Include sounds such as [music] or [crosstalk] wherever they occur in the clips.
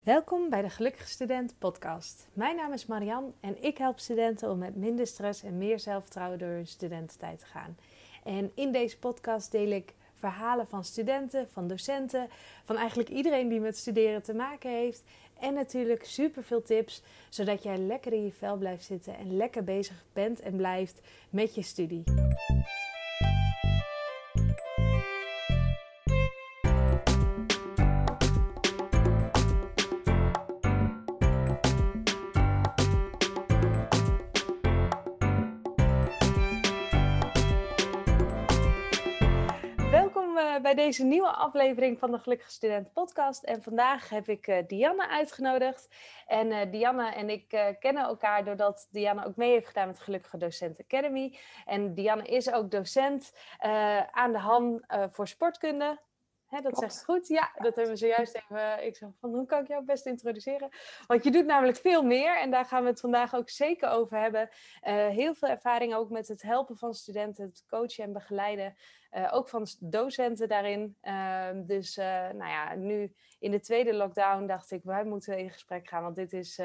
Welkom bij de Gelukkige Student podcast. Mijn naam is Marian en ik help studenten om met minder stress en meer zelfvertrouwen door hun studententijd te gaan. En in deze podcast deel ik verhalen van studenten, van docenten, van eigenlijk iedereen die met studeren te maken heeft. En natuurlijk super veel tips, zodat jij lekker in je vel blijft zitten en lekker bezig bent en blijft met je studie. Deze nieuwe aflevering van de Gelukkige Student podcast. En vandaag heb ik uh, Dianne uitgenodigd. En uh, Dianne en ik kennen elkaar doordat Dianne ook mee heeft gedaan met Gelukkige Docent Academy. En Dianne is ook docent aan de HAN voor sportkunde. Hè, dat zegt goed. Ja, dat hebben we zojuist even. Ik zeg van hoe kan ik jou best introduceren? Want je doet namelijk veel meer en daar gaan we het vandaag ook zeker over hebben. Uh, heel veel ervaring ook met het helpen van studenten, het coachen en begeleiden. Uh, ook van docenten daarin. Uh, dus nou ja, nu in de tweede lockdown dacht ik, wij moeten in gesprek gaan. Want dit is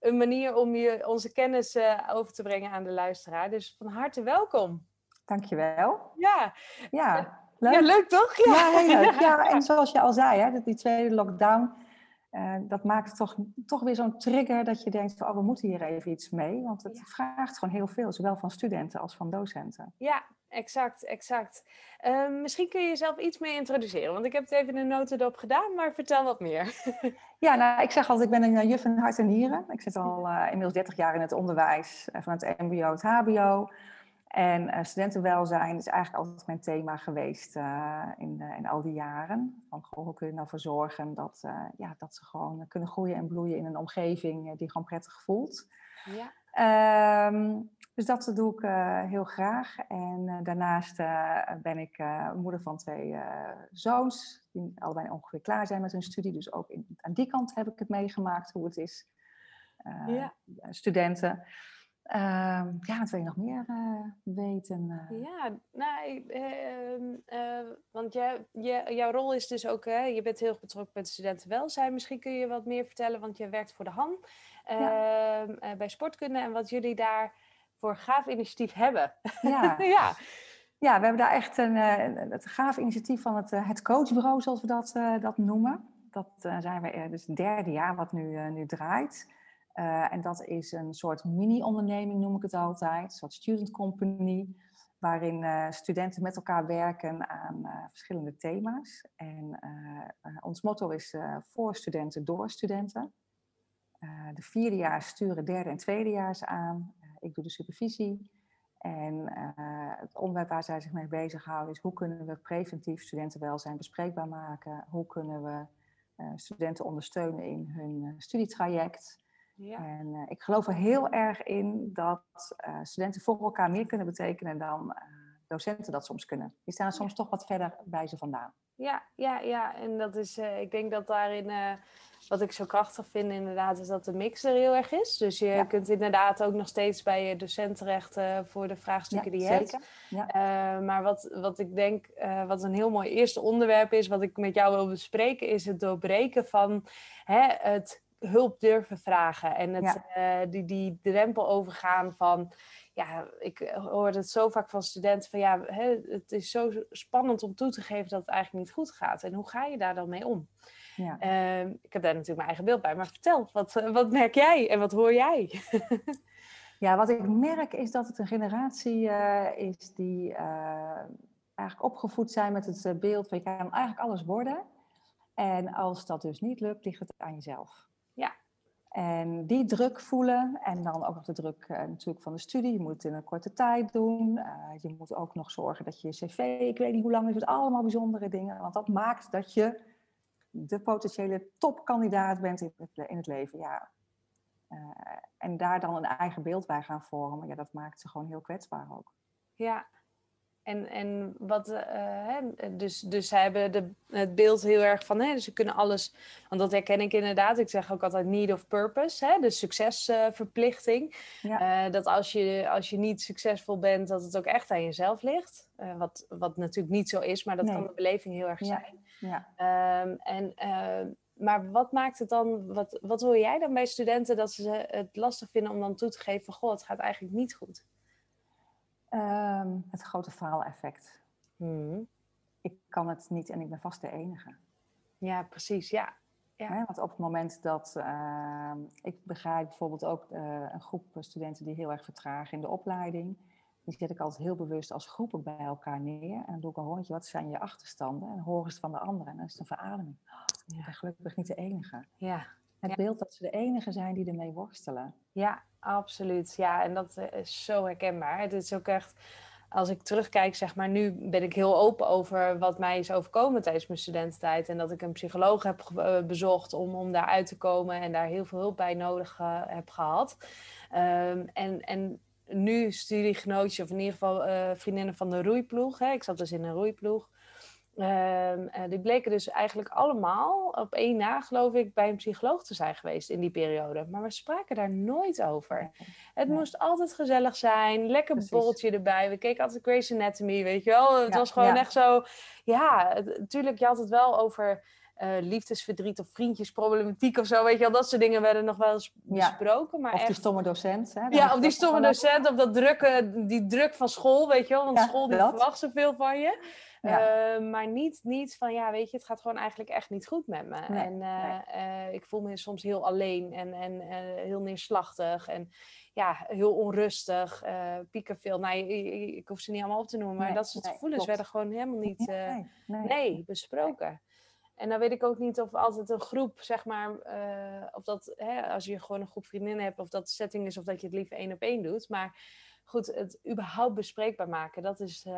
een manier om je, onze kennis over te brengen aan de luisteraar. Dus van harte welkom. Dankjewel. Ja. Ja. Leuk. Ja, leuk toch? Ja. ja, heel leuk. [laughs] Ja, en zoals je al zei, hè, die tweede lockdown, uh, dat maakt toch, toch weer zo'n trigger dat je denkt, oh, we moeten hier even iets mee. Want het ja. vraagt gewoon heel veel, zowel van studenten als van docenten. Ja, exact, exact. Uh, misschien kun je jezelf iets meer introduceren, want ik heb het even in de notendop gedaan, maar vertel wat meer. [laughs] ja, nou, ik zeg altijd, ik ben een juf in hart en nieren. Ik zit al uh, inmiddels 30 jaar in het onderwijs, van het mbo, het hbo... En uh, studentenwelzijn is eigenlijk altijd mijn thema geweest uh, in, uh, in al die jaren. Van, goh, hoe kun je nou voor zorgen dat, ja, dat ze gewoon kunnen groeien en bloeien in een omgeving die gewoon prettig voelt. Ja. Um, dus dat doe ik heel graag. En daarnaast ben ik moeder van twee zoons, die allebei ongeveer klaar zijn met hun studie. Dus ook in, aan die kant heb ik het meegemaakt hoe het is. Ja. Studenten. Uh, ja, wat wil je nog meer uh, weten? Uh... Ja, nou, uh, want jij, jij, jouw rol is dus ook, hè, je bent heel betrokken met studentenwelzijn. Misschien kun je wat meer vertellen, want je werkt voor de HAN ja. Ehm, bij sportkunde en wat jullie daar voor gaaf initiatief hebben. Ja. [laughs] ja. ja, we hebben daar echt een, het gaaf initiatief van het, het coachbureau, zoals we dat, dat noemen. Dat zijn we dus het derde jaar wat nu, nu draait. Uh, en dat is een soort mini-onderneming, noem ik het altijd, een soort student company, waarin uh, studenten met elkaar werken aan uh, verschillende thema's. En ons motto is voor studenten, door studenten. de vierdejaars sturen derde en tweedejaars aan. ik doe de supervisie. En het onderwerp waar zij zich mee bezighouden is hoe kunnen we preventief studentenwelzijn bespreekbaar maken? Hoe kunnen we studenten ondersteunen in hun studietraject? Ja. En uh, ik geloof er heel erg in dat uh, studenten voor elkaar meer kunnen betekenen dan uh, docenten dat soms kunnen. Die staan soms ja. toch wat verder bij ze vandaan. Ja, ja, ja. en dat is, ik denk dat daarin, wat ik zo krachtig vind inderdaad, is dat de mix er heel erg is. Dus je ja. kunt inderdaad ook nog steeds bij je docent terecht voor de vraagstukken die je zeker. hebt. maar wat, wat ik denk, wat een heel mooi eerste onderwerp is, wat ik met jou wil bespreken, is het doorbreken van hè, het hulp durven vragen. En het, ja. uh, die, die drempel overgaan van, ja, ik hoor het zo vaak van studenten van, ja, hè, het is zo spannend om toe te geven dat het eigenlijk niet goed gaat. En hoe ga je daar dan mee om? Ja. Uh, ik heb daar natuurlijk mijn eigen beeld bij, maar vertel, wat, wat merk jij en wat hoor jij? [laughs] ja, wat ik merk is dat het een generatie uh, is die eigenlijk opgevoed zijn met het beeld van je kan eigenlijk alles worden. En als dat dus niet lukt, ligt het aan jezelf. En die druk voelen en dan ook nog de druk uh, natuurlijk van de studie. Je moet het in een korte tijd doen. Uh, je moet ook nog zorgen dat je cv, ik weet niet hoe lang is het, allemaal bijzondere dingen. Want dat maakt dat je de potentiële topkandidaat bent in het, in het leven. Ja. Uh, en daar dan een eigen beeld bij gaan vormen, ja, dat maakt ze gewoon heel kwetsbaar ook. Ja, en, en wat, uh, hè, dus, dus zij hebben de, het beeld heel erg van, hè, dus ze kunnen alles, want dat herken ik inderdaad. Ik zeg ook altijd need of purpose, hè, de succesverplichting. Uh, ja. uh, dat als je, als je niet succesvol bent, dat het ook echt aan jezelf ligt. wat, wat natuurlijk niet zo is, maar dat nee. kan de beleving heel erg zijn. Ja. Ja. Um, en maar wat maakt het dan, wat, wat hoor jij dan bij studenten dat ze het lastig vinden om dan toe te geven van, goh, het gaat eigenlijk niet goed? Ehm, het grote faaleffect. Hmm. Ik kan het niet en ik ben vast de enige. Ja, precies, ja. ja. Want op het moment dat, ehm, ik begrijp bijvoorbeeld ook eh, een groep studenten die heel erg vertragen in de opleiding. Die zet ik altijd heel bewust als groepen bij elkaar neer. En dan doe ik een rondje, wat zijn je achterstanden? En horen ze van de anderen. En dan is het een verademing. Oh, ik ben gelukkig niet de enige. Ja. Het Ja. beeld dat ze de enige zijn die ermee worstelen. Ja, absoluut. Ja, en dat eh, is zo herkenbaar. Het is ook echt, als ik terugkijk, zeg maar, nu ben ik heel open over wat mij is overkomen tijdens mijn studententijd. En dat ik een psycholoog heb eh, bezocht om, om daar uit te komen en daar heel veel hulp bij nodig eh, heb gehad. Ehm, en, en nu studiegenootjes, of in ieder geval vriendinnen van de roeiploeg. Hè. Ik zat dus in een roeiploeg. Ehm, eh, die bleken dus eigenlijk allemaal op één na, geloof ik, bij een psycholoog te zijn geweest in die periode. Maar we spraken daar nooit over. Het moest altijd gezellig zijn, lekker Precies. borreltje erbij. We keken altijd Grey's Anatomy, weet je wel. Het Ja, was gewoon ja. echt zo... Ja, natuurlijk, je had het wel over eh, liefdesverdriet of vriendjesproblematiek of zo. Weet je wel, dat soort dingen werden nog wel eens Ja. besproken. Maar Of die stomme docent. Hè, Ja, ik of die stomme docent, of dat drukke, die druk van school, weet je wel. Want Ja, school die dat. verwacht zoveel van je. Ja. Eh, maar niet, niet van, ja, weet je, het gaat gewoon eigenlijk echt niet goed met me. Nee, en eh, ik voel me soms heel alleen en, en heel neerslachtig en ja, heel onrustig. pieken veel. Nou, je- ik hoef ze niet allemaal op te noemen, maar Nee, dat soort gevoelens klopt. werden gewoon helemaal niet... Nee, besproken. En dan weet ik ook niet of altijd een groep, zeg maar, eh, of dat, hè, als je gewoon een groep vriendinnen hebt, of dat de setting is, of dat je het liever één op één doet. Maar goed, het überhaupt bespreekbaar maken, dat is, eh,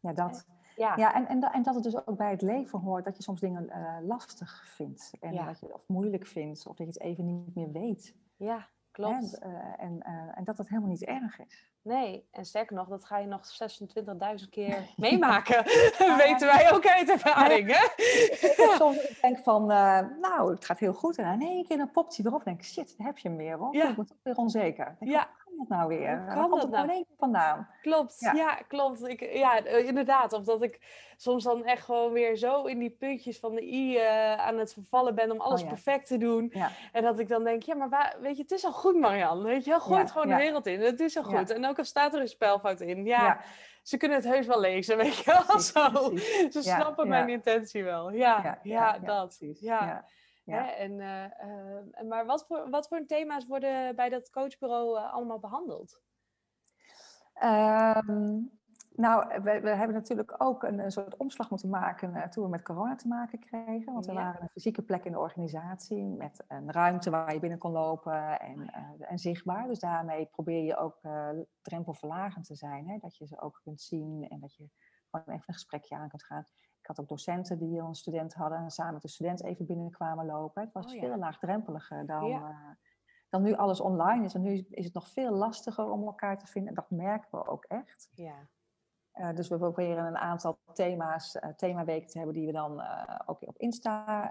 Ja, dat. ja, Ja, en, en, en dat het dus ook bij het leven hoort dat je soms dingen eh, lastig vindt. En Ja. dat je, of moeilijk vindt, of dat je het even niet meer weet. ja? Klopt. Eh, en, eh, en dat het helemaal niet erg is. Nee, en sterker nog, dat ga je nog 26.000 keer [laughs] meemaken. [laughs] Weten wij ook uit ervaring, hè? [laughs] Ik soms dat denk van, eh, nou, het gaat heel goed. En dan in één keer dan popt hij weer op. En denk ik, shit, daar heb je hem weer. Hoor. Ja. Ik ben toch weer onzeker. Denk, Ja. Dat nou weer? Hoe kan dat nou? vandaan? Klopt, ja, Ja. klopt. Ik, ja, eh, inderdaad. Of dat ik soms dan echt gewoon weer zo in die puntjes van de i eh, aan het vervallen ben om alles ja. perfect te doen. Ja. En dat ik dan denk, ja, maar waar, weet je, het is al goed, Marianne. Weet je gooi het gewoon de wereld in. Het is al goed. En ook al staat er een spelfout in. Ja, ze kunnen het heus wel lezen, weet je wel. Precies, Zo. precies. Ze snappen mijn intentie wel. Ja, ja, dat. Ja. Ja. Hè, en, eh, eh, maar wat voor, wat voor thema's worden bij dat coachbureau eh, allemaal behandeld? Ehm, nou, we, we hebben natuurlijk ook een, een soort omslag moeten maken toen we met corona te maken kregen. Want Ja. waren een fysieke plek in de organisatie met een ruimte waar je binnen kon lopen en, eh, en zichtbaar. Dus daarmee probeer je ook drempelverlagend te zijn. Hè? Dat je ze ook kunt zien en dat je gewoon even een gesprekje aan kunt gaan. Ik had ook docenten die een student hadden en samen met de student even binnenkwamen lopen. Het was Oh ja. veel laagdrempeliger dan, Ja. eh, dan nu alles online is. En nu is het nog veel lastiger om elkaar te vinden. En dat merken we ook echt. Ja, Eh, dus we proberen een aantal thema's, eh themaweken te hebben die we dan ook op Insta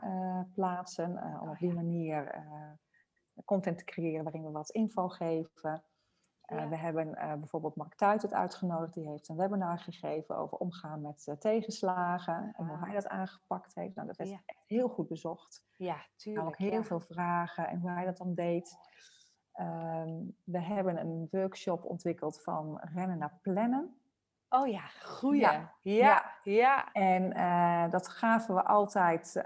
plaatsen. om Oh op die manier content te creëren waarin we wat info geven. Eh, Ja. We hebben eh, bijvoorbeeld Mark Tuitert uitgenodigd. Die heeft een webinar gegeven over omgaan met eh, tegenslagen. En hoe Ah. hij dat aangepakt heeft. Nou, dat werd Ja. echt heel goed bezocht. ja Er tuurlijk. ook heel ja. veel vragen en hoe hij dat dan deed. Ehm, we hebben een workshop ontwikkeld van rennen naar plannen. Oh ja, goeie. Ja, Ja, ja. En dat gaven we altijd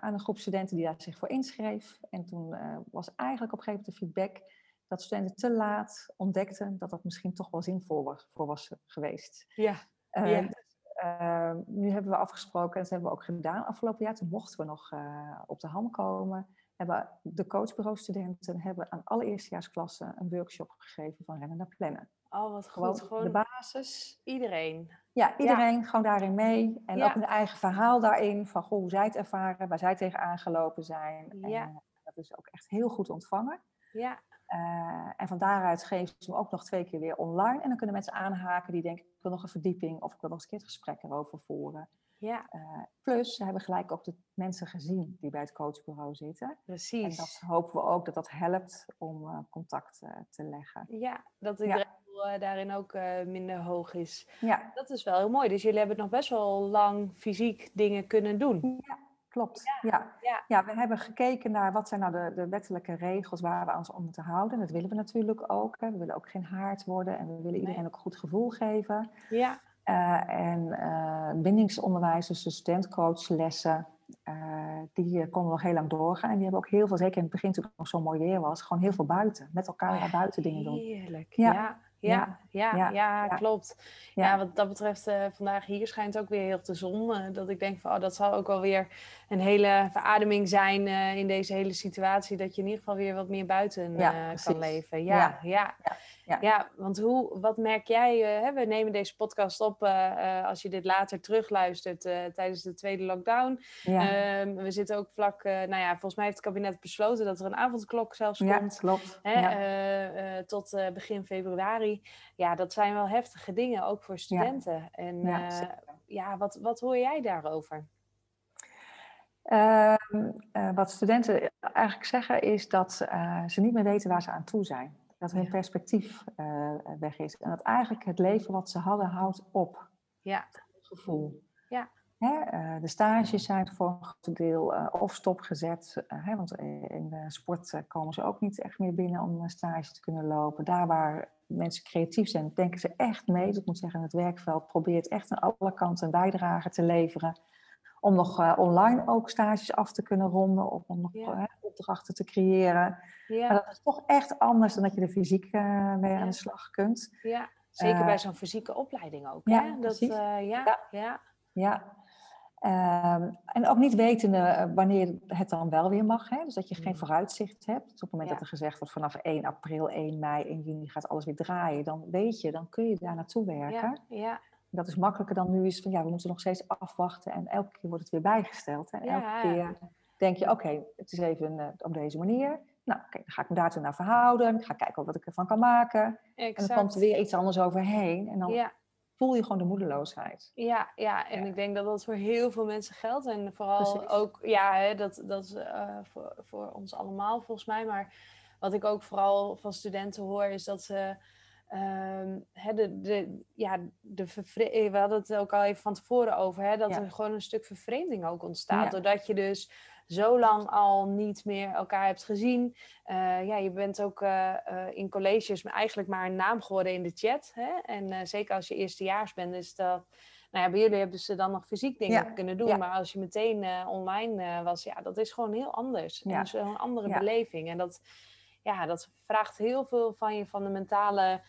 aan een groep studenten die daar zich voor inschreef. En toen was eigenlijk op een gegeven moment de feedback dat studenten te laat ontdekten dat dat misschien toch wel zinvol was, voor was geweest. ja. Eh, Ja. dus, eh, nu hebben we afgesproken, en dat hebben we ook gedaan afgelopen jaar. Toen mochten we nog eh, op de hand komen. Hebben de coachbureaustudenten hebben aan alle eerstejaarsklassen een workshop gegeven van rennen naar plannen. Oh, wat Gewoon, goed. Gewoon de basis. iedereen. Ja, iedereen gewoon daarin mee. En Ja. ook een eigen verhaal daarin van goh, hoe zij het ervaren, waar zij tegenaan gelopen zijn. Ja. Dat is ook echt heel goed ontvangen. Ja, Eh, en van daaruit geven ze hem ook nog twee keer weer online. En dan kunnen mensen aanhaken die denken, ik wil nog een verdieping of ik wil nog eens een keer het gesprek erover voeren. ja, Eh, plus, ze hebben gelijk ook de mensen gezien die bij het coachbureau zitten. En precies. dat hopen we ook dat dat helpt om eh, contact te leggen. Ja, dat de Ja. drempel daarin ook minder hoog is. Ja, Dat is wel heel mooi. Dus jullie hebben nog best wel lang fysiek dingen kunnen doen. ja klopt. Ja. Ja. ja. we hebben gekeken naar wat zijn nou de, de wettelijke regels waar we ons om moeten houden. Dat willen we natuurlijk ook. Hè. We willen ook geen haard worden en we willen iedereen ook een goed gevoel geven. Ja. Uh, en uh, bindingsonderwijs, dus studentcoachlessen, uh, die konden nog heel lang doorgaan. En die hebben ook heel veel, zeker in het begin toen het nog zo mooi weer was, gewoon heel veel buiten. Met elkaar naar buiten dingen doen. Heerlijk, ja. Ja, ja, ja, klopt. Ja. wat dat betreft, uh, vandaag hier schijnt ook weer heel de zon. Uh, dat ik denk van, oh, dat zal ook wel weer een hele verademing zijn uh, in deze hele situatie. Dat je in ieder geval weer wat meer buiten kan leven. Ja, ja. Ja. ja, want hoe, wat merk jij? hè, we nemen deze podcast op als je dit later terugluistert tijdens de tweede lockdown. Ehm, we zitten ook vlak, nou ja, volgens mij heeft het kabinet besloten dat er een avondklok zelfs komt. klopt. Hè, tot begin februari. Ja, dat zijn wel heftige dingen, ook voor studenten. En ja, ja, wat, wat hoor jij daarover? Uh, wat studenten eigenlijk zeggen is dat eh, ze niet meer weten waar ze aan toe zijn. Dat hun perspectief weg is. En dat eigenlijk het leven wat ze hadden houdt op. Ja. Het gevoel. Ja. Hè, de stages zijn voor een groot deel of stopgezet. Hè, want in de sport komen ze ook niet echt meer binnen om een stage te kunnen lopen. Daar waar mensen creatief zijn, denken ze echt mee. Dus ik moet zeggen, het werkveld probeert echt aan alle kanten een bijdrage te leveren. Om nog uh, online ook stages af te kunnen ronden of om nog ja. uh, opdrachten te creëren. Ja. Maar dat is toch echt anders dan dat je er fysiek uh, mee ja. aan de slag kunt. Ja, zeker bij zo'n fysieke opleiding ook. Ja, hè? Dat, ja, ja. ja. Um, en ook niet wetende eh, wanneer het dan wel weer mag. Hè? Dus dat je geen mm. vooruitzicht hebt. Dus op het moment dat er gezegd wordt vanaf 1 april, 1 mei, 1 juni gaat alles weer draaien. Dan weet je, dan kun je daar naartoe werken. Ja, ja. Dat is makkelijker dan nu is van ja, we moeten nog steeds afwachten. En elke keer wordt het weer bijgesteld. En elke keer denk je, oké, okay, het is even uh, op deze manier. Nou, oké, okay, dan ga ik me daartoe naar verhouden. Ik ga kijken wat ik ervan kan maken. Exact. En dan komt er weer iets anders overheen. En dan voel je gewoon de moedeloosheid. Ja, ja en ik denk dat dat voor heel veel mensen geldt. En vooral ook, ja, hè, dat, dat is uh, voor, voor ons allemaal volgens mij. Maar wat ik ook vooral van studenten hoor, is dat ze. Hè, de, de, ja, de we hadden het ook al even van tevoren over, hè, dat er gewoon een stuk vervreemding ook ontstaat. Doordat je dus zo lang al niet meer elkaar hebt gezien. Uh, ja, je bent ook uh, uh, in colleges eigenlijk maar een naam geworden in de chat. Hè? En zeker als je eerstejaars bent, is dat... Nou ja, bij jullie hebben ze dan nog fysiek dingen ja. kunnen doen. Ja. Maar als je meteen online was, ja, dat is gewoon heel anders. Ja. En een andere beleving. En dat, ja, dat vraagt heel veel van je, van de mentale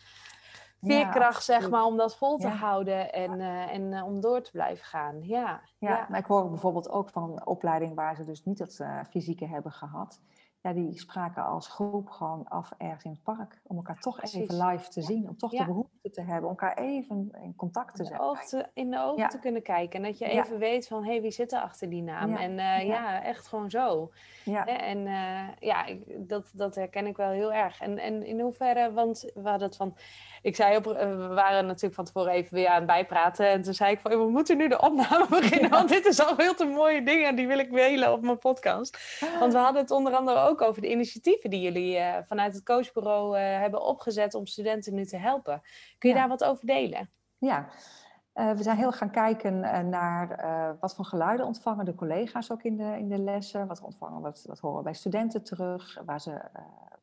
veerkracht, zeg maar, om dat vol te houden en, uh, en uh, om door te blijven gaan. Ja, ja, maar ik hoor bijvoorbeeld ook van een opleiding waar ze dus niet het uh, fysieke hebben gehad ja, die spraken als groep gewoon af ergens in het park. Om elkaar toch even live te zien. Om toch de behoefte te hebben. Om elkaar even in contact te zijn. in de ogen te kunnen kijken. En dat je even weet van, hé, hey, wie zit er achter die naam? En uh, ja. echt gewoon zo. En uh, ja, dat, dat herken ik wel heel erg. En, en in hoeverre, want we hadden het van... Ik zei op, eh, we waren natuurlijk van tevoren even weer aan het bijpraten. En toen zei ik van, we moeten nu de opname [laughs] beginnen. [laughs] Want dit is al veel te mooie dingen. Die wil ik delen op mijn podcast. Want we hadden het onder andere ook over de initiatieven die jullie uh, vanuit het coachbureau uh, hebben opgezet om studenten nu te helpen. Kun je ja. daar wat over delen? Ja, uh, we zijn heel gaan kijken naar wat voor geluiden ontvangen de collega's ook in de, in de lessen. Wat, ontvangen, wat, wat horen bij studenten terug, waar ze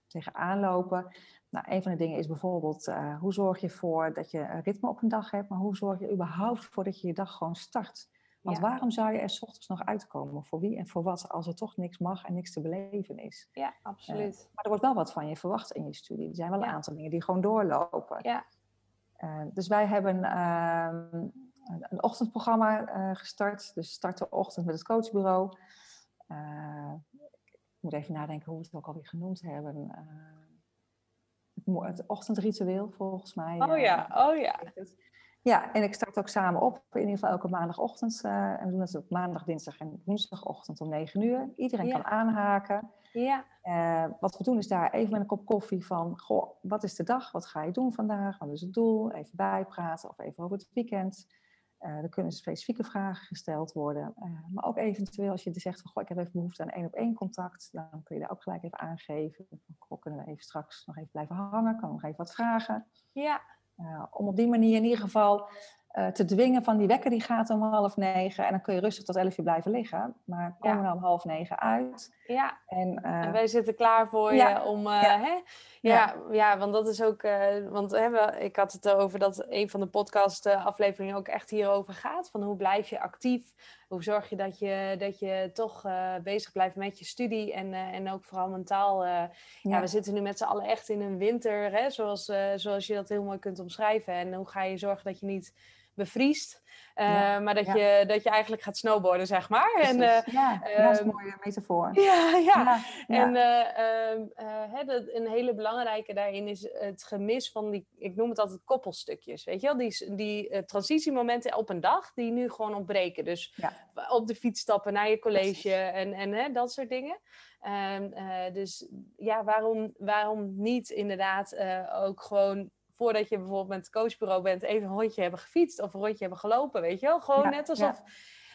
tegenaan lopen. Nou, een van de dingen is bijvoorbeeld, hoe zorg je ervoor dat je een ritme op een dag hebt, maar hoe zorg je überhaupt voor dat je je dag gewoon start? Want waarom zou je er s ochtends nog uitkomen? Voor wie en voor wat? Als er toch niks mag en niks te beleven is. Ja, absoluut. Uh, maar er wordt wel wat van je verwacht in je studie. Er zijn wel een aantal dingen die gewoon doorlopen. Ja. Uh, dus wij hebben uh, een ochtendprogramma eh, gestart. Dus start de ochtend met het coachbureau. ik moet even nadenken hoe we het ook alweer genoemd hebben. het ochtendritueel volgens mij. Oh ja, oh ja. Ja, en ik start ook samen op, in ieder geval elke maandagochtend. Uh, en we doen het op maandag, dinsdag en woensdagochtend om 9 uur. Iedereen kan aanhaken. Ja. Uh, wat we doen is daar even met een kop koffie van, goh, wat is de dag? Wat ga je doen vandaag? Wat is het doel? Even bijpraten of even over het weekend. Uh, er kunnen specifieke vragen gesteld worden. maar ook eventueel als je zegt van, goh, ik heb even behoefte aan één op één contact. Dan kun je daar ook gelijk even aangeven. Goh, kunnen we even straks nog even blijven hangen? Kan nog even wat vragen? Ja. Uh, om op die manier in ieder geval eh, te dwingen van die wekker die gaat om half negen. En dan kun je rustig tot elf uur blijven liggen. Maar kom er nou om half negen uit. Ja, en, en wij zitten klaar voor je om... ja. Hè? Ja, ja. want dat is ook... want hè, ik had het erover dat een van de podcast afleveringen ook echt hierover gaat. Van hoe blijf je actief? Hoe zorg je dat je, dat je toch bezig blijft met je studie en, en ook vooral mentaal. ja. ja. we zitten nu met z'n allen echt in een winter, hè, zoals, zoals je dat heel mooi kunt omschrijven. En hoe ga je zorgen dat je niet bevriest. Uh, maar dat, je, dat je eigenlijk gaat snowboarden, zeg maar. En, uh, ja, dat is een ehm, mooie metafoor. [laughs] Ja, ja. En uh, een hele belangrijke daarin is het gemis van die, ik noem het altijd koppelstukjes. Weet je wel, die, die transitiemomenten op een dag die nu gewoon ontbreken. Dus op de fiets stappen naar je college en, en dat soort dingen. Um, dus ja, waarom, waarom niet inderdaad ook gewoon voordat je bijvoorbeeld met het coachbureau bent, even een rondje hebben gefietst of een rondje hebben gelopen, weet je wel? Gewoon net alsof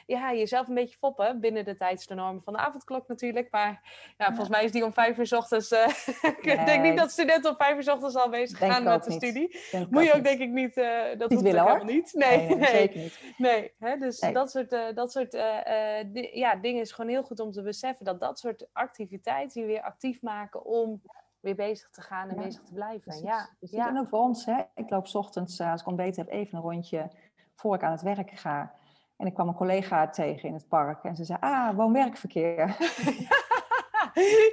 ja. jezelf een beetje foppen binnen de tijdsnormen van de avondklok natuurlijk. Maar ja, volgens mij is die om vijf uur s ochtends. Uh, [laughs] ik denk niet dat studenten om vijf uur s ochtends al bezig gaan met de studie. Moet je ook denk ik niet. Uh, dat niet willen hoor. Niet. Nee, nee, nee, zeker niet. Nee, hè, dus dat soort, uh, dat soort ja, dingen is gewoon heel goed om te beseffen dat dat soort activiteiten je weer actief maken om weer bezig te gaan en bezig te blijven. Ja, ja. En ook voor ons, hè? ik loop ochtends eh, als ik ontbeten heb even een rondje voor ik aan het werk ga. En ik kwam een collega tegen in het park en ze zei, ah, woon-werkverkeer. [laughs]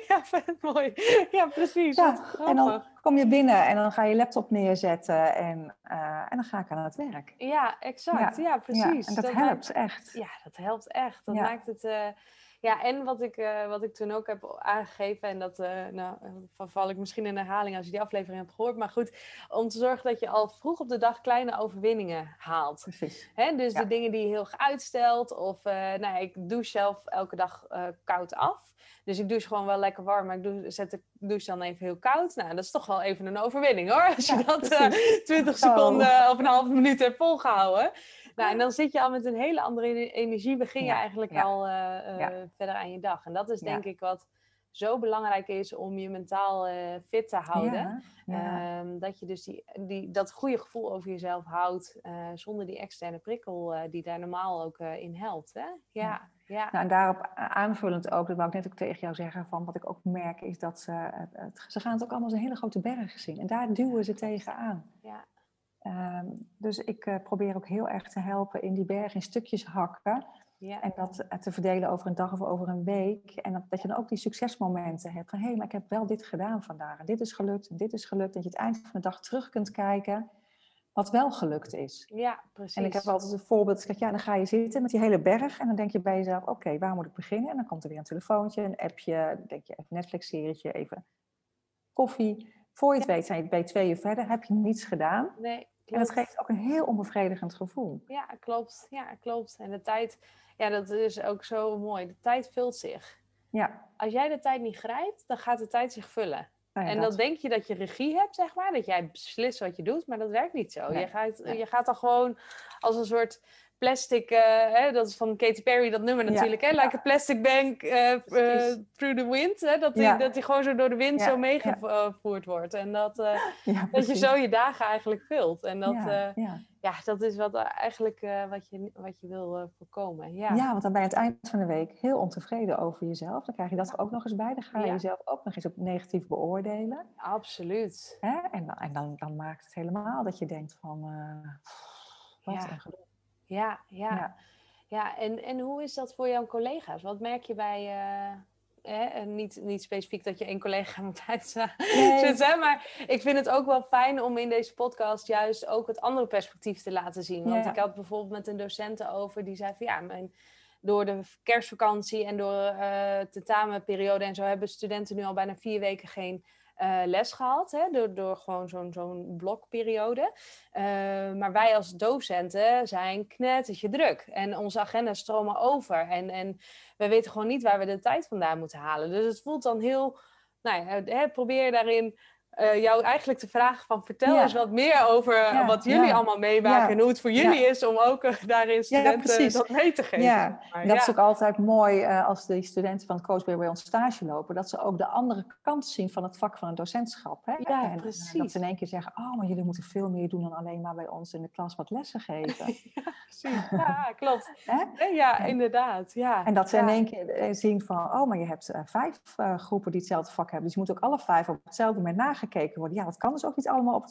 ja, vet mooi. Ja, precies. en dan kom je binnen en dan ga je laptop neerzetten en, uh, en dan ga ik aan het werk. Ja, exact. Ja, precies. en dat, helpt echt. Ja, dat helpt echt. Dat maakt het... Uh, ja, en wat ik, uh, wat ik toen ook heb aangegeven, en dat uh, nou, val ik misschien in herhaling als je die aflevering hebt gehoord, maar goed, om te zorgen dat je al vroeg op de dag kleine overwinningen haalt. Precies. Hè? Dus de dingen die je heel uitstelt, of uh, nou, ik douche zelf elke dag koud af. Dus ik douche gewoon wel lekker warm, maar ik douche, zet de douche dan even heel koud. Nou, dat is toch wel even een overwinning hoor, als je dat 20 seconden of een half minuut hebt volgehouden. Nou, en dan zit je al met een hele andere energie, begin je eigenlijk al uh, verder aan je dag. En dat is denk ik wat zo belangrijk is om je mentaal uh, fit te houden. Um, dat je dus die, die, dat goede gevoel over jezelf houdt, uh, zonder die externe prikkel uh, die daar normaal ook in helpt. Hè? Ja, ja. Nou, en daarop aanvullend ook, dat wou ik net ook tegen jou zeggen, van wat ik ook merk is dat ze, het, ze gaan het ook allemaal als een hele grote berg zien. En daar duwen ze tegenaan. Ja. Ehm, dus ik uh, probeer ook heel erg te helpen in die berg in stukjes hakken. Ja. En dat eh, te verdelen over een dag of over een week. En dat, dat je dan ook die succesmomenten hebt. Van hé, hey, maar ik heb wel dit gedaan vandaag. En dit is gelukt en dit is gelukt. Dat je het eind van de dag terug kunt kijken wat wel gelukt is. Ja, precies. En ik heb altijd een voorbeeld. Ik ja, dan ga je zitten met die hele berg. En dan denk je bij jezelf, oké, waar moet ik beginnen? En dan komt er weer een telefoontje, een appje. Dan denk je even Netflix-serietje, even koffie. Voor je het weet zijn je bij twee uur verder. Heb je niets gedaan. Nee. En dat geeft ook een heel onbevredigend gevoel. Ja, klopt. Ja, klopt. En de tijd, ja, dat is ook zo mooi. De tijd vult zich. Ja. Als jij de tijd niet grijpt, dan gaat de tijd zich vullen. Nou en dan denk je dat je regie hebt, zeg maar. Dat jij beslist wat je doet, maar dat werkt niet zo. Je, gaat, je gaat dan gewoon als een soort plastic, uh, hè, dat is van Katy Perry, dat nummer natuurlijk, hè? Like a plastic bank uh, uh, through the wind. Hè? Dat die, dat die gewoon zo door de wind zo meegevoerd wordt. En dat, [laughs] dat je zo je dagen eigenlijk vult. En dat, ja, dat is wat, eigenlijk wat, je, wat je wil voorkomen. Ja. ja, want dan ben je aan het eind van de week heel ontevreden over jezelf. Dan krijg je dat er ook nog eens bij. Dan ga je jezelf ook nog eens op negatief beoordelen. Absoluut. Hè? En, dan, en dan, dan maakt het helemaal dat je denkt van... wat een Ja, ja. ja. en, en hoe is dat voor jouw collega's? Wat merk je bij, uh, niet, niet specifiek dat je één collega [laughs] moet uitzetten, maar ik vind het ook wel fijn om in deze podcast juist ook het andere perspectief te laten zien. Want ik had bijvoorbeeld met een docent over, die zei van ja, mijn, door de kerstvakantie en door uh, tentamenperiode en zo hebben studenten nu al bijna vier weken geen uh, les gehad, hè, door, door gewoon zo'n zo'n blokperiode. Uh, maar wij als docenten zijn knettertje druk en onze agendas stromen over. En, en we weten gewoon niet waar we de tijd vandaan moeten halen. Dus het voelt dan heel, nou ja, hè, probeer daarin uh, jou eigenlijk te vragen van vertel eens wat meer over wat jullie allemaal meemaken en hoe het voor jullie is om ook uh, daarin studenten dat mee te geven. Ja, dat is ook altijd mooi uh, als de studenten van het coachbureau bij ons stage lopen, dat ze ook de andere kant zien van het vak van het docentschap. Hè? Ja, en, precies. dat ze in één keer zeggen, oh, maar jullie moeten veel meer doen dan alleen maar bij ons in de klas wat lessen geven. [laughs] precies. Ja, klopt. [laughs] Ja, inderdaad. Ja. En dat ze in één keer zien van, oh, maar je hebt vijf groepen die hetzelfde vak hebben, dus je moet ook alle vijf op hetzelfde moment nagaan gekeken worden. Ja, dat kan dus ook niet allemaal op,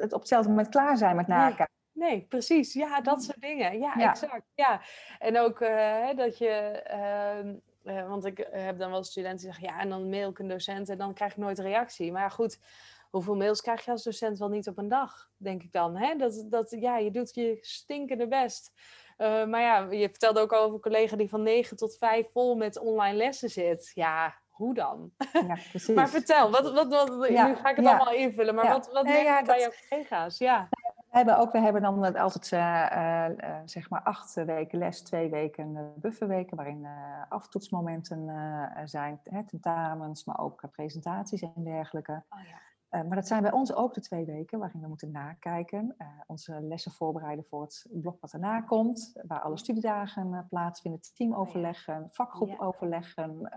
het, op hetzelfde moment klaar zijn met nakijken. Nee, precies. Ja, dat soort dingen. Ja, exact. Ja. En ook uh, dat je... Ehm, uh, want ik heb dan wel studenten die zeggen... Ja, en dan mail ik een docent en dan krijg ik nooit reactie. Maar goed, hoeveel mails krijg je als docent wel niet op een dag? Denk ik dan. Hè? Dat, dat, ja, je doet je stinkende best. Uh, maar ja, je vertelde ook over een collega die van 9 tot 5 vol met online lessen zit. Ja, hoe dan? Ja, [laughs] precies. maar vertel, wat, wat, wat, nu ga ik het allemaal invullen, maar wat, wat nee, bij jouw collega's? Ja. We hebben, ook, we hebben dan altijd uh, uh, zeg maar acht weken les, twee weken bufferweken, waarin aftoetsmomenten zijn, hè, tentamens, maar ook presentaties en dergelijke. Oh, ja. Eh, maar dat zijn bij ons ook de twee weken waarin we moeten nakijken. Uh, onze lessen voorbereiden voor het blok wat erna komt. Waar alle studiedagen uh, plaatsvinden, teamoverleggen, vakgroepoverleggen,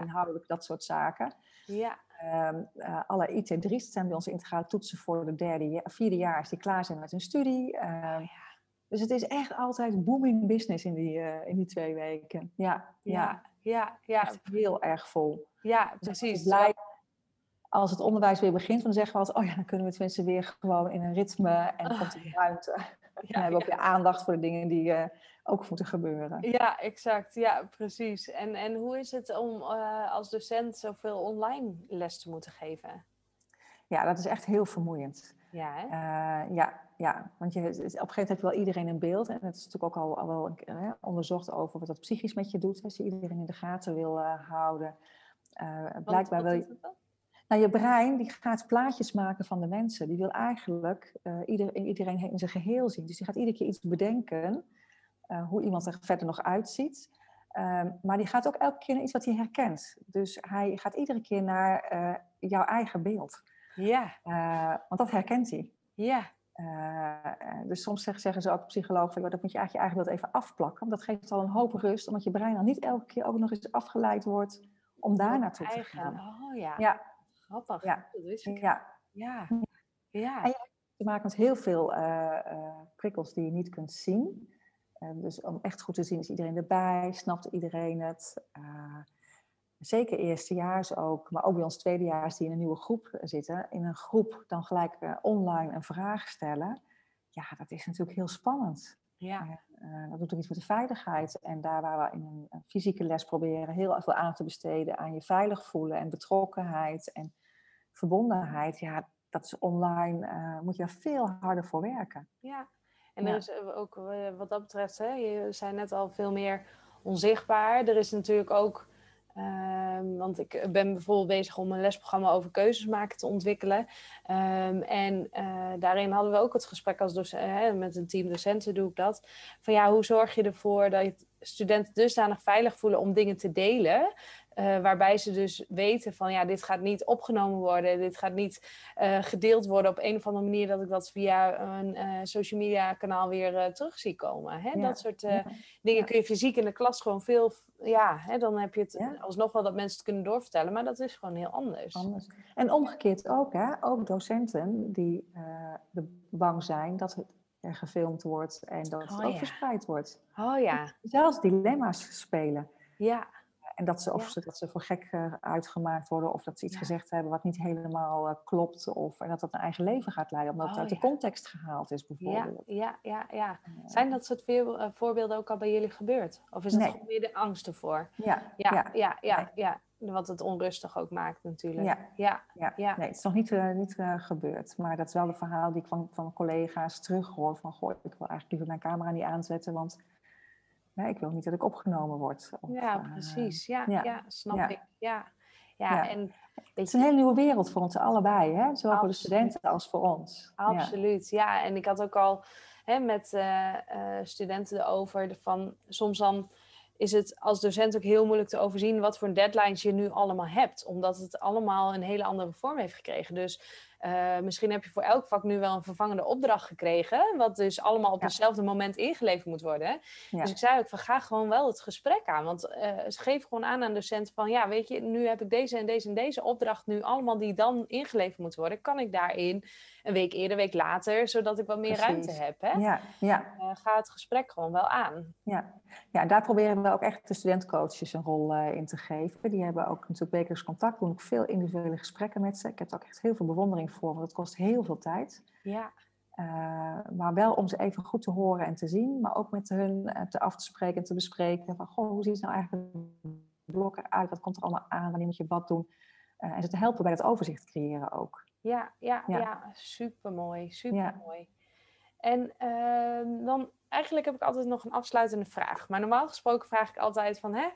inhoudelijk dat soort zaken. Ja. Ehm, alle IT3's zijn bij onze integrale toetsen voor de derde, vierde jaar die klaar zijn met hun studie. Ehm, oh, dus het is echt altijd booming business in die, in die twee weken. Ja, ja, ja. ja, heel erg vol. Ja, dus precies. blij als het onderwijs weer begint, dan zeggen we altijd, oh ja, dan kunnen we tenminste weer gewoon in een ritme en oh, komt er ruimte. [laughs] Ja, en hebben we ook weer aandacht voor de dingen die uh, ook moeten gebeuren. Ja, exact. Ja, precies. En, en hoe is het om uh, als docent zoveel online les te moeten geven? Ja, dat is echt heel vermoeiend. Ja, hè? Uh, ja, ja, want je, op een gegeven moment heb je wel iedereen in beeld. En het is natuurlijk ook al, al wel onderzocht over wat dat psychisch met je doet. Als je iedereen in de gaten wil houden. blijkbaar wil je... Nou, je brein die gaat plaatjes maken van de mensen. Die wil eigenlijk uh, ieder, iedereen in zijn geheel zien. Dus die gaat iedere keer iets bedenken, uh, hoe iemand er verder nog uitziet. Um, maar die gaat ook elke keer naar iets wat hij herkent. Dus hij gaat iedere keer naar uh, jouw eigen beeld. Ja. want dat herkent hij. Ja. dus soms zeggen, zeggen ze ook psychologen van, dat moet je eigenlijk je eigen beeld even afplakken. Want dat geeft al een hoop rust, omdat je brein dan niet elke keer ook nog eens afgeleid wordt om daar naartoe te gaan. Oh ja. ja. Grappig. Ja. Ja. Ja. ja. En je hebt te maken met heel veel uh, prikkels die je niet kunt zien. Uh, dus om echt goed te zien, is iedereen erbij? Snapt iedereen het? zeker eerstejaars ook, maar ook bij ons tweedejaars die in een nieuwe groep zitten. In een groep dan gelijk online een vraag stellen. Ja, dat is natuurlijk heel spannend. Ja. dat doet ook iets met de veiligheid. En daar waar we in een, een, fysieke les proberen heel veel aan te besteden aan je veilig voelen en betrokkenheid en verbondenheid, ja, dat is online, uh, moet je daar veel harder voor werken. Ja, en er is eh, ook eh, wat dat betreft, hè, je zei net al veel meer onzichtbaar. Er is natuurlijk ook, uh, want ik ben bijvoorbeeld bezig om een lesprogramma over keuzes maken te ontwikkelen. Um, en uh, daarin hadden we ook het gesprek als docent, met een team docenten doe ik dat. Van ja, hoe zorg je ervoor dat studenten dusdanig veilig voelen om dingen te delen, uh, waarbij ze dus weten van ja, dit gaat niet opgenomen worden, dit gaat niet uh, gedeeld worden op een of andere manier dat ik dat via een uh, social media kanaal weer terug zie komen. Hè? Dat soort dingen kun je fysiek in de klas gewoon veel, ja, hè, dan heb je het alsnog wel dat mensen het kunnen doorvertellen, maar dat is gewoon heel anders. anders. En omgekeerd ook, hè? ook docenten die bang zijn dat het er gefilmd wordt en dat het oh, ook verspreid wordt. Oh ja. Zelfs dilemma's spelen. Ja. En dat ze, of ze, dat ze voor gek uh, uitgemaakt worden, of dat ze iets gezegd hebben wat niet helemaal uh, klopt, of en dat dat een eigen leven gaat leiden, omdat oh, het uit de context gehaald is, bijvoorbeeld. Ja, ja, ja. ja. Zijn dat soort uh, voorbeelden ook al bij jullie gebeurd? Of is het nee. gewoon weer de angst ervoor? Ja, ja, ja, ja. ja, ja. Wat het onrustig ook maakt, natuurlijk. Ja, ja, ja. ja. Nee, het is nog niet, niet gebeurd, maar dat is wel een verhaal die ik van, van collega's terughoor: van goh, ik wil eigenlijk liever mijn camera niet aanzetten, want ik wil niet dat ik opgenomen word. Of, ja, eh, precies. Ja, ja. snap ik. Ja. Ja, En, het is een hele nieuwe wereld voor ons allebei, hè? zowel voor de studenten als voor ons. Absoluut, ja. En ik had ook al hè, met uh, uh, studenten erover van soms dan is het als docent ook heel moeilijk te overzien wat voor deadlines je nu allemaal hebt. Omdat het allemaal een hele andere vorm heeft gekregen. Dus uh, misschien heb je voor elk vak nu wel een vervangende opdracht gekregen, wat dus allemaal op hetzelfde moment ingeleverd moet worden. Dus ik zei ook van ga gewoon wel het gesprek aan, want uh, geef gewoon aan aan docenten van ja, weet je, nu heb ik deze en deze en deze opdracht nu allemaal die dan ingeleverd moet worden. Kan ik daarin een week eerder, een week later, zodat ik wat meer ruimte heb. Hè? Ja, ja. Uh, ga het gesprek gewoon wel aan. Ja. ja, daar proberen we ook echt de studentcoaches een rol uh, in te geven. Die hebben ook natuurlijk wekelijks contact, doen ook veel individuele gesprekken met ze. Ik heb er ook echt heel veel bewondering voor, want het kost heel veel tijd. Ja. Uh, maar wel om ze even goed te horen en te zien, maar ook met hun te af te spreken en te bespreken. Van, goh, hoe ziet het nou eigenlijk blok eruit? Wat komt er allemaal aan? Wanneer moet je wat doen? en ze te helpen bij dat overzicht creëren ook. Ja, ja, ja. ja super mooi, super mooi. En uh, dan eigenlijk heb ik altijd nog een afsluitende vraag. Maar normaal gesproken vraag ik altijd van, hè,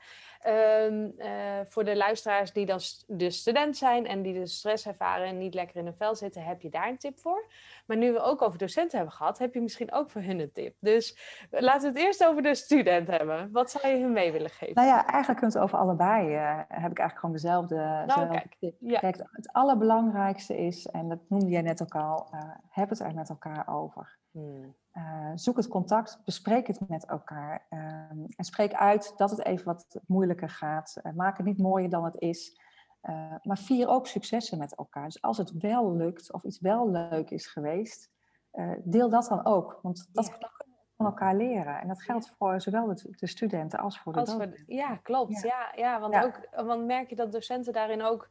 um, uh, voor de luisteraars die dan de student zijn en die de stress ervaren en niet lekker in hun vel zitten, heb je daar een tip voor? Maar nu we ook over docenten hebben gehad, heb je misschien ook voor hun een tip. Dus laten we het eerst over de student hebben. Wat zou je hun mee willen geven? Nou ja, eigenlijk kunt het over allebei. Uh, heb ik eigenlijk gewoon dezelfde, nou, kijk, tip. Ja. Kijk, het allerbelangrijkste is, en dat noemde jij net ook al, uh, heb het er met elkaar over. Hmm. Uh, zoek het contact, bespreek het met elkaar uh, en spreek uit dat het even wat moeilijker gaat. Maak het niet mooier dan het is, maar vier ook successen met elkaar. Dus als het wel lukt of iets wel leuk is geweest, deel dat dan ook. Want dat ja. kunnen we van elkaar leren. En dat geldt voor zowel de, de studenten als voor de als voor, Ja, klopt. Ja, ja, ja want, Ook, want merk je dat docenten daarin ook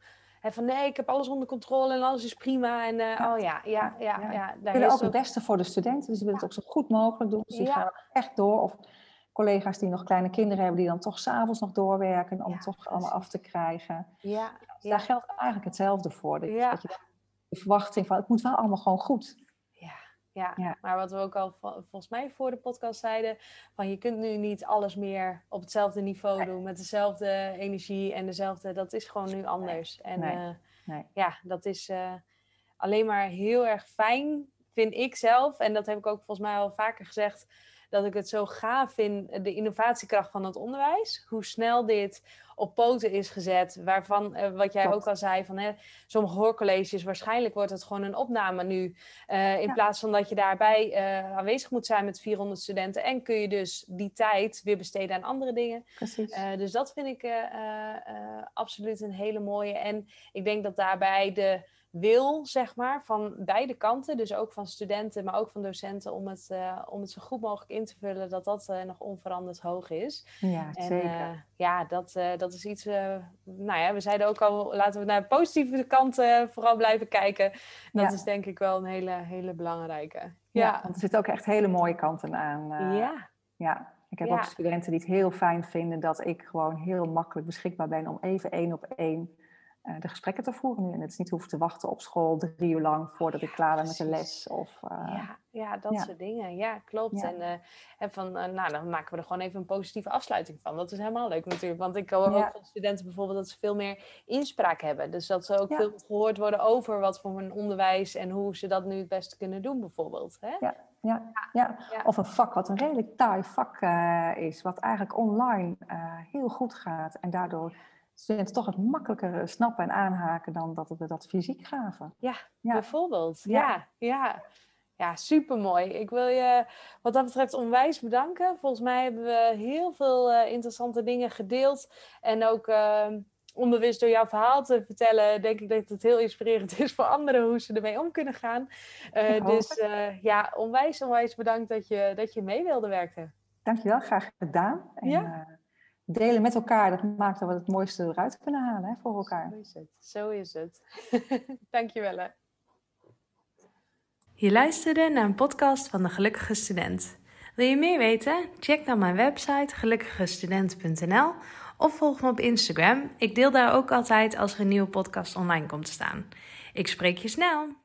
van nee, ik heb alles onder controle en alles is prima. En uh, oh ja, ja, ja. ja, willen ook het beste voor de studenten, dus ze willen het ook zo goed mogelijk doen. Dus die gaan echt door. Of collega's die nog kleine kinderen hebben, die dan toch s'avonds nog doorwerken om het toch allemaal af te krijgen. Ja. Dus daar geldt eigenlijk hetzelfde voor. Dat, dat je de verwachting van het moet wel allemaal gewoon goed. Ja, maar wat we ook al volgens mij voor de podcast zeiden, van je kunt nu niet alles meer op hetzelfde niveau doen met dezelfde energie en dezelfde, dat is gewoon nu anders. En nee. Uh, nee. ja, dat is uh, alleen maar heel erg fijn, vind ik zelf. En dat heb ik ook volgens mij al vaker gezegd, dat ik het zo gaaf vind, de innovatiekracht van het onderwijs. Hoe snel dit op poten is gezet. Waarvan, uh, wat jij ook al zei, van hè, sommige hoorcolleges, waarschijnlijk wordt het gewoon een opname nu. Uh, in plaats van dat je daarbij uh, aanwezig moet zijn met 400 studenten. En kun je dus die tijd weer besteden aan andere dingen. Precies. dus dat vind ik absoluut een hele mooie. En ik denk dat daarbij de wil, zeg maar, van beide kanten, dus ook van studenten, maar ook van docenten, om het, uh, om het zo goed mogelijk in te vullen, dat dat uh, nog onveranderd hoog is. Ja, en, zeker. Uh, ja, dat, dat is iets, nou ja, we zeiden ook al, laten we naar de positieve kant vooral blijven kijken. Dat is denk ik wel een hele, hele belangrijke. Ja, ja, want er zitten ook echt hele mooie kanten aan. ja. Ja, ik heb ook studenten die het heel fijn vinden dat ik gewoon heel makkelijk beschikbaar ben om even één op één de gesprekken te voeren nu. En het is niet hoeven te wachten op school drie uur lang voordat ik klaar ben met de les. Of, uh, ja, ja, dat soort dingen. Ja, klopt. En, uh, en van, nou, dan maken we er gewoon even een positieve afsluiting van. Dat is helemaal leuk natuurlijk. Want ik hoor ook van studenten bijvoorbeeld dat ze veel meer inspraak hebben. Dus dat ze ook veel gehoord worden over wat voor een onderwijs en hoe ze dat nu het beste kunnen doen bijvoorbeeld. Hè? Ja. Ja, ja. of een vak wat een redelijk taai vak is, wat eigenlijk online heel goed gaat en daardoor studenten toch het makkelijker snappen en aanhaken dan dat we dat fysiek gaven. Ja, bijvoorbeeld. Ja, ja. ja. super mooi. Ik wil je wat dat betreft onwijs bedanken. Volgens mij hebben we heel veel uh, interessante dingen gedeeld. En ook uh, onbewust door jouw verhaal te vertellen, denk ik dat het heel inspirerend is voor anderen hoe ze ermee om kunnen gaan. Uh, dus ja, onwijs, onwijs bedankt dat je, dat je mee wilde werken. Dankjewel, graag gedaan. En, ja delen met elkaar, dat maakt dat we het mooiste eruit kunnen halen hè, voor elkaar. Zo is het. Zo is het. [laughs] Dankjewel. Hè. Je luisterde naar een podcast van de Gelukkige Student. Wil je meer weten? Check dan mijn website gelukkigestudent.nl of volg me op Instagram. Ik deel daar ook altijd als er een nieuwe podcast online komt te staan. Ik spreek je snel.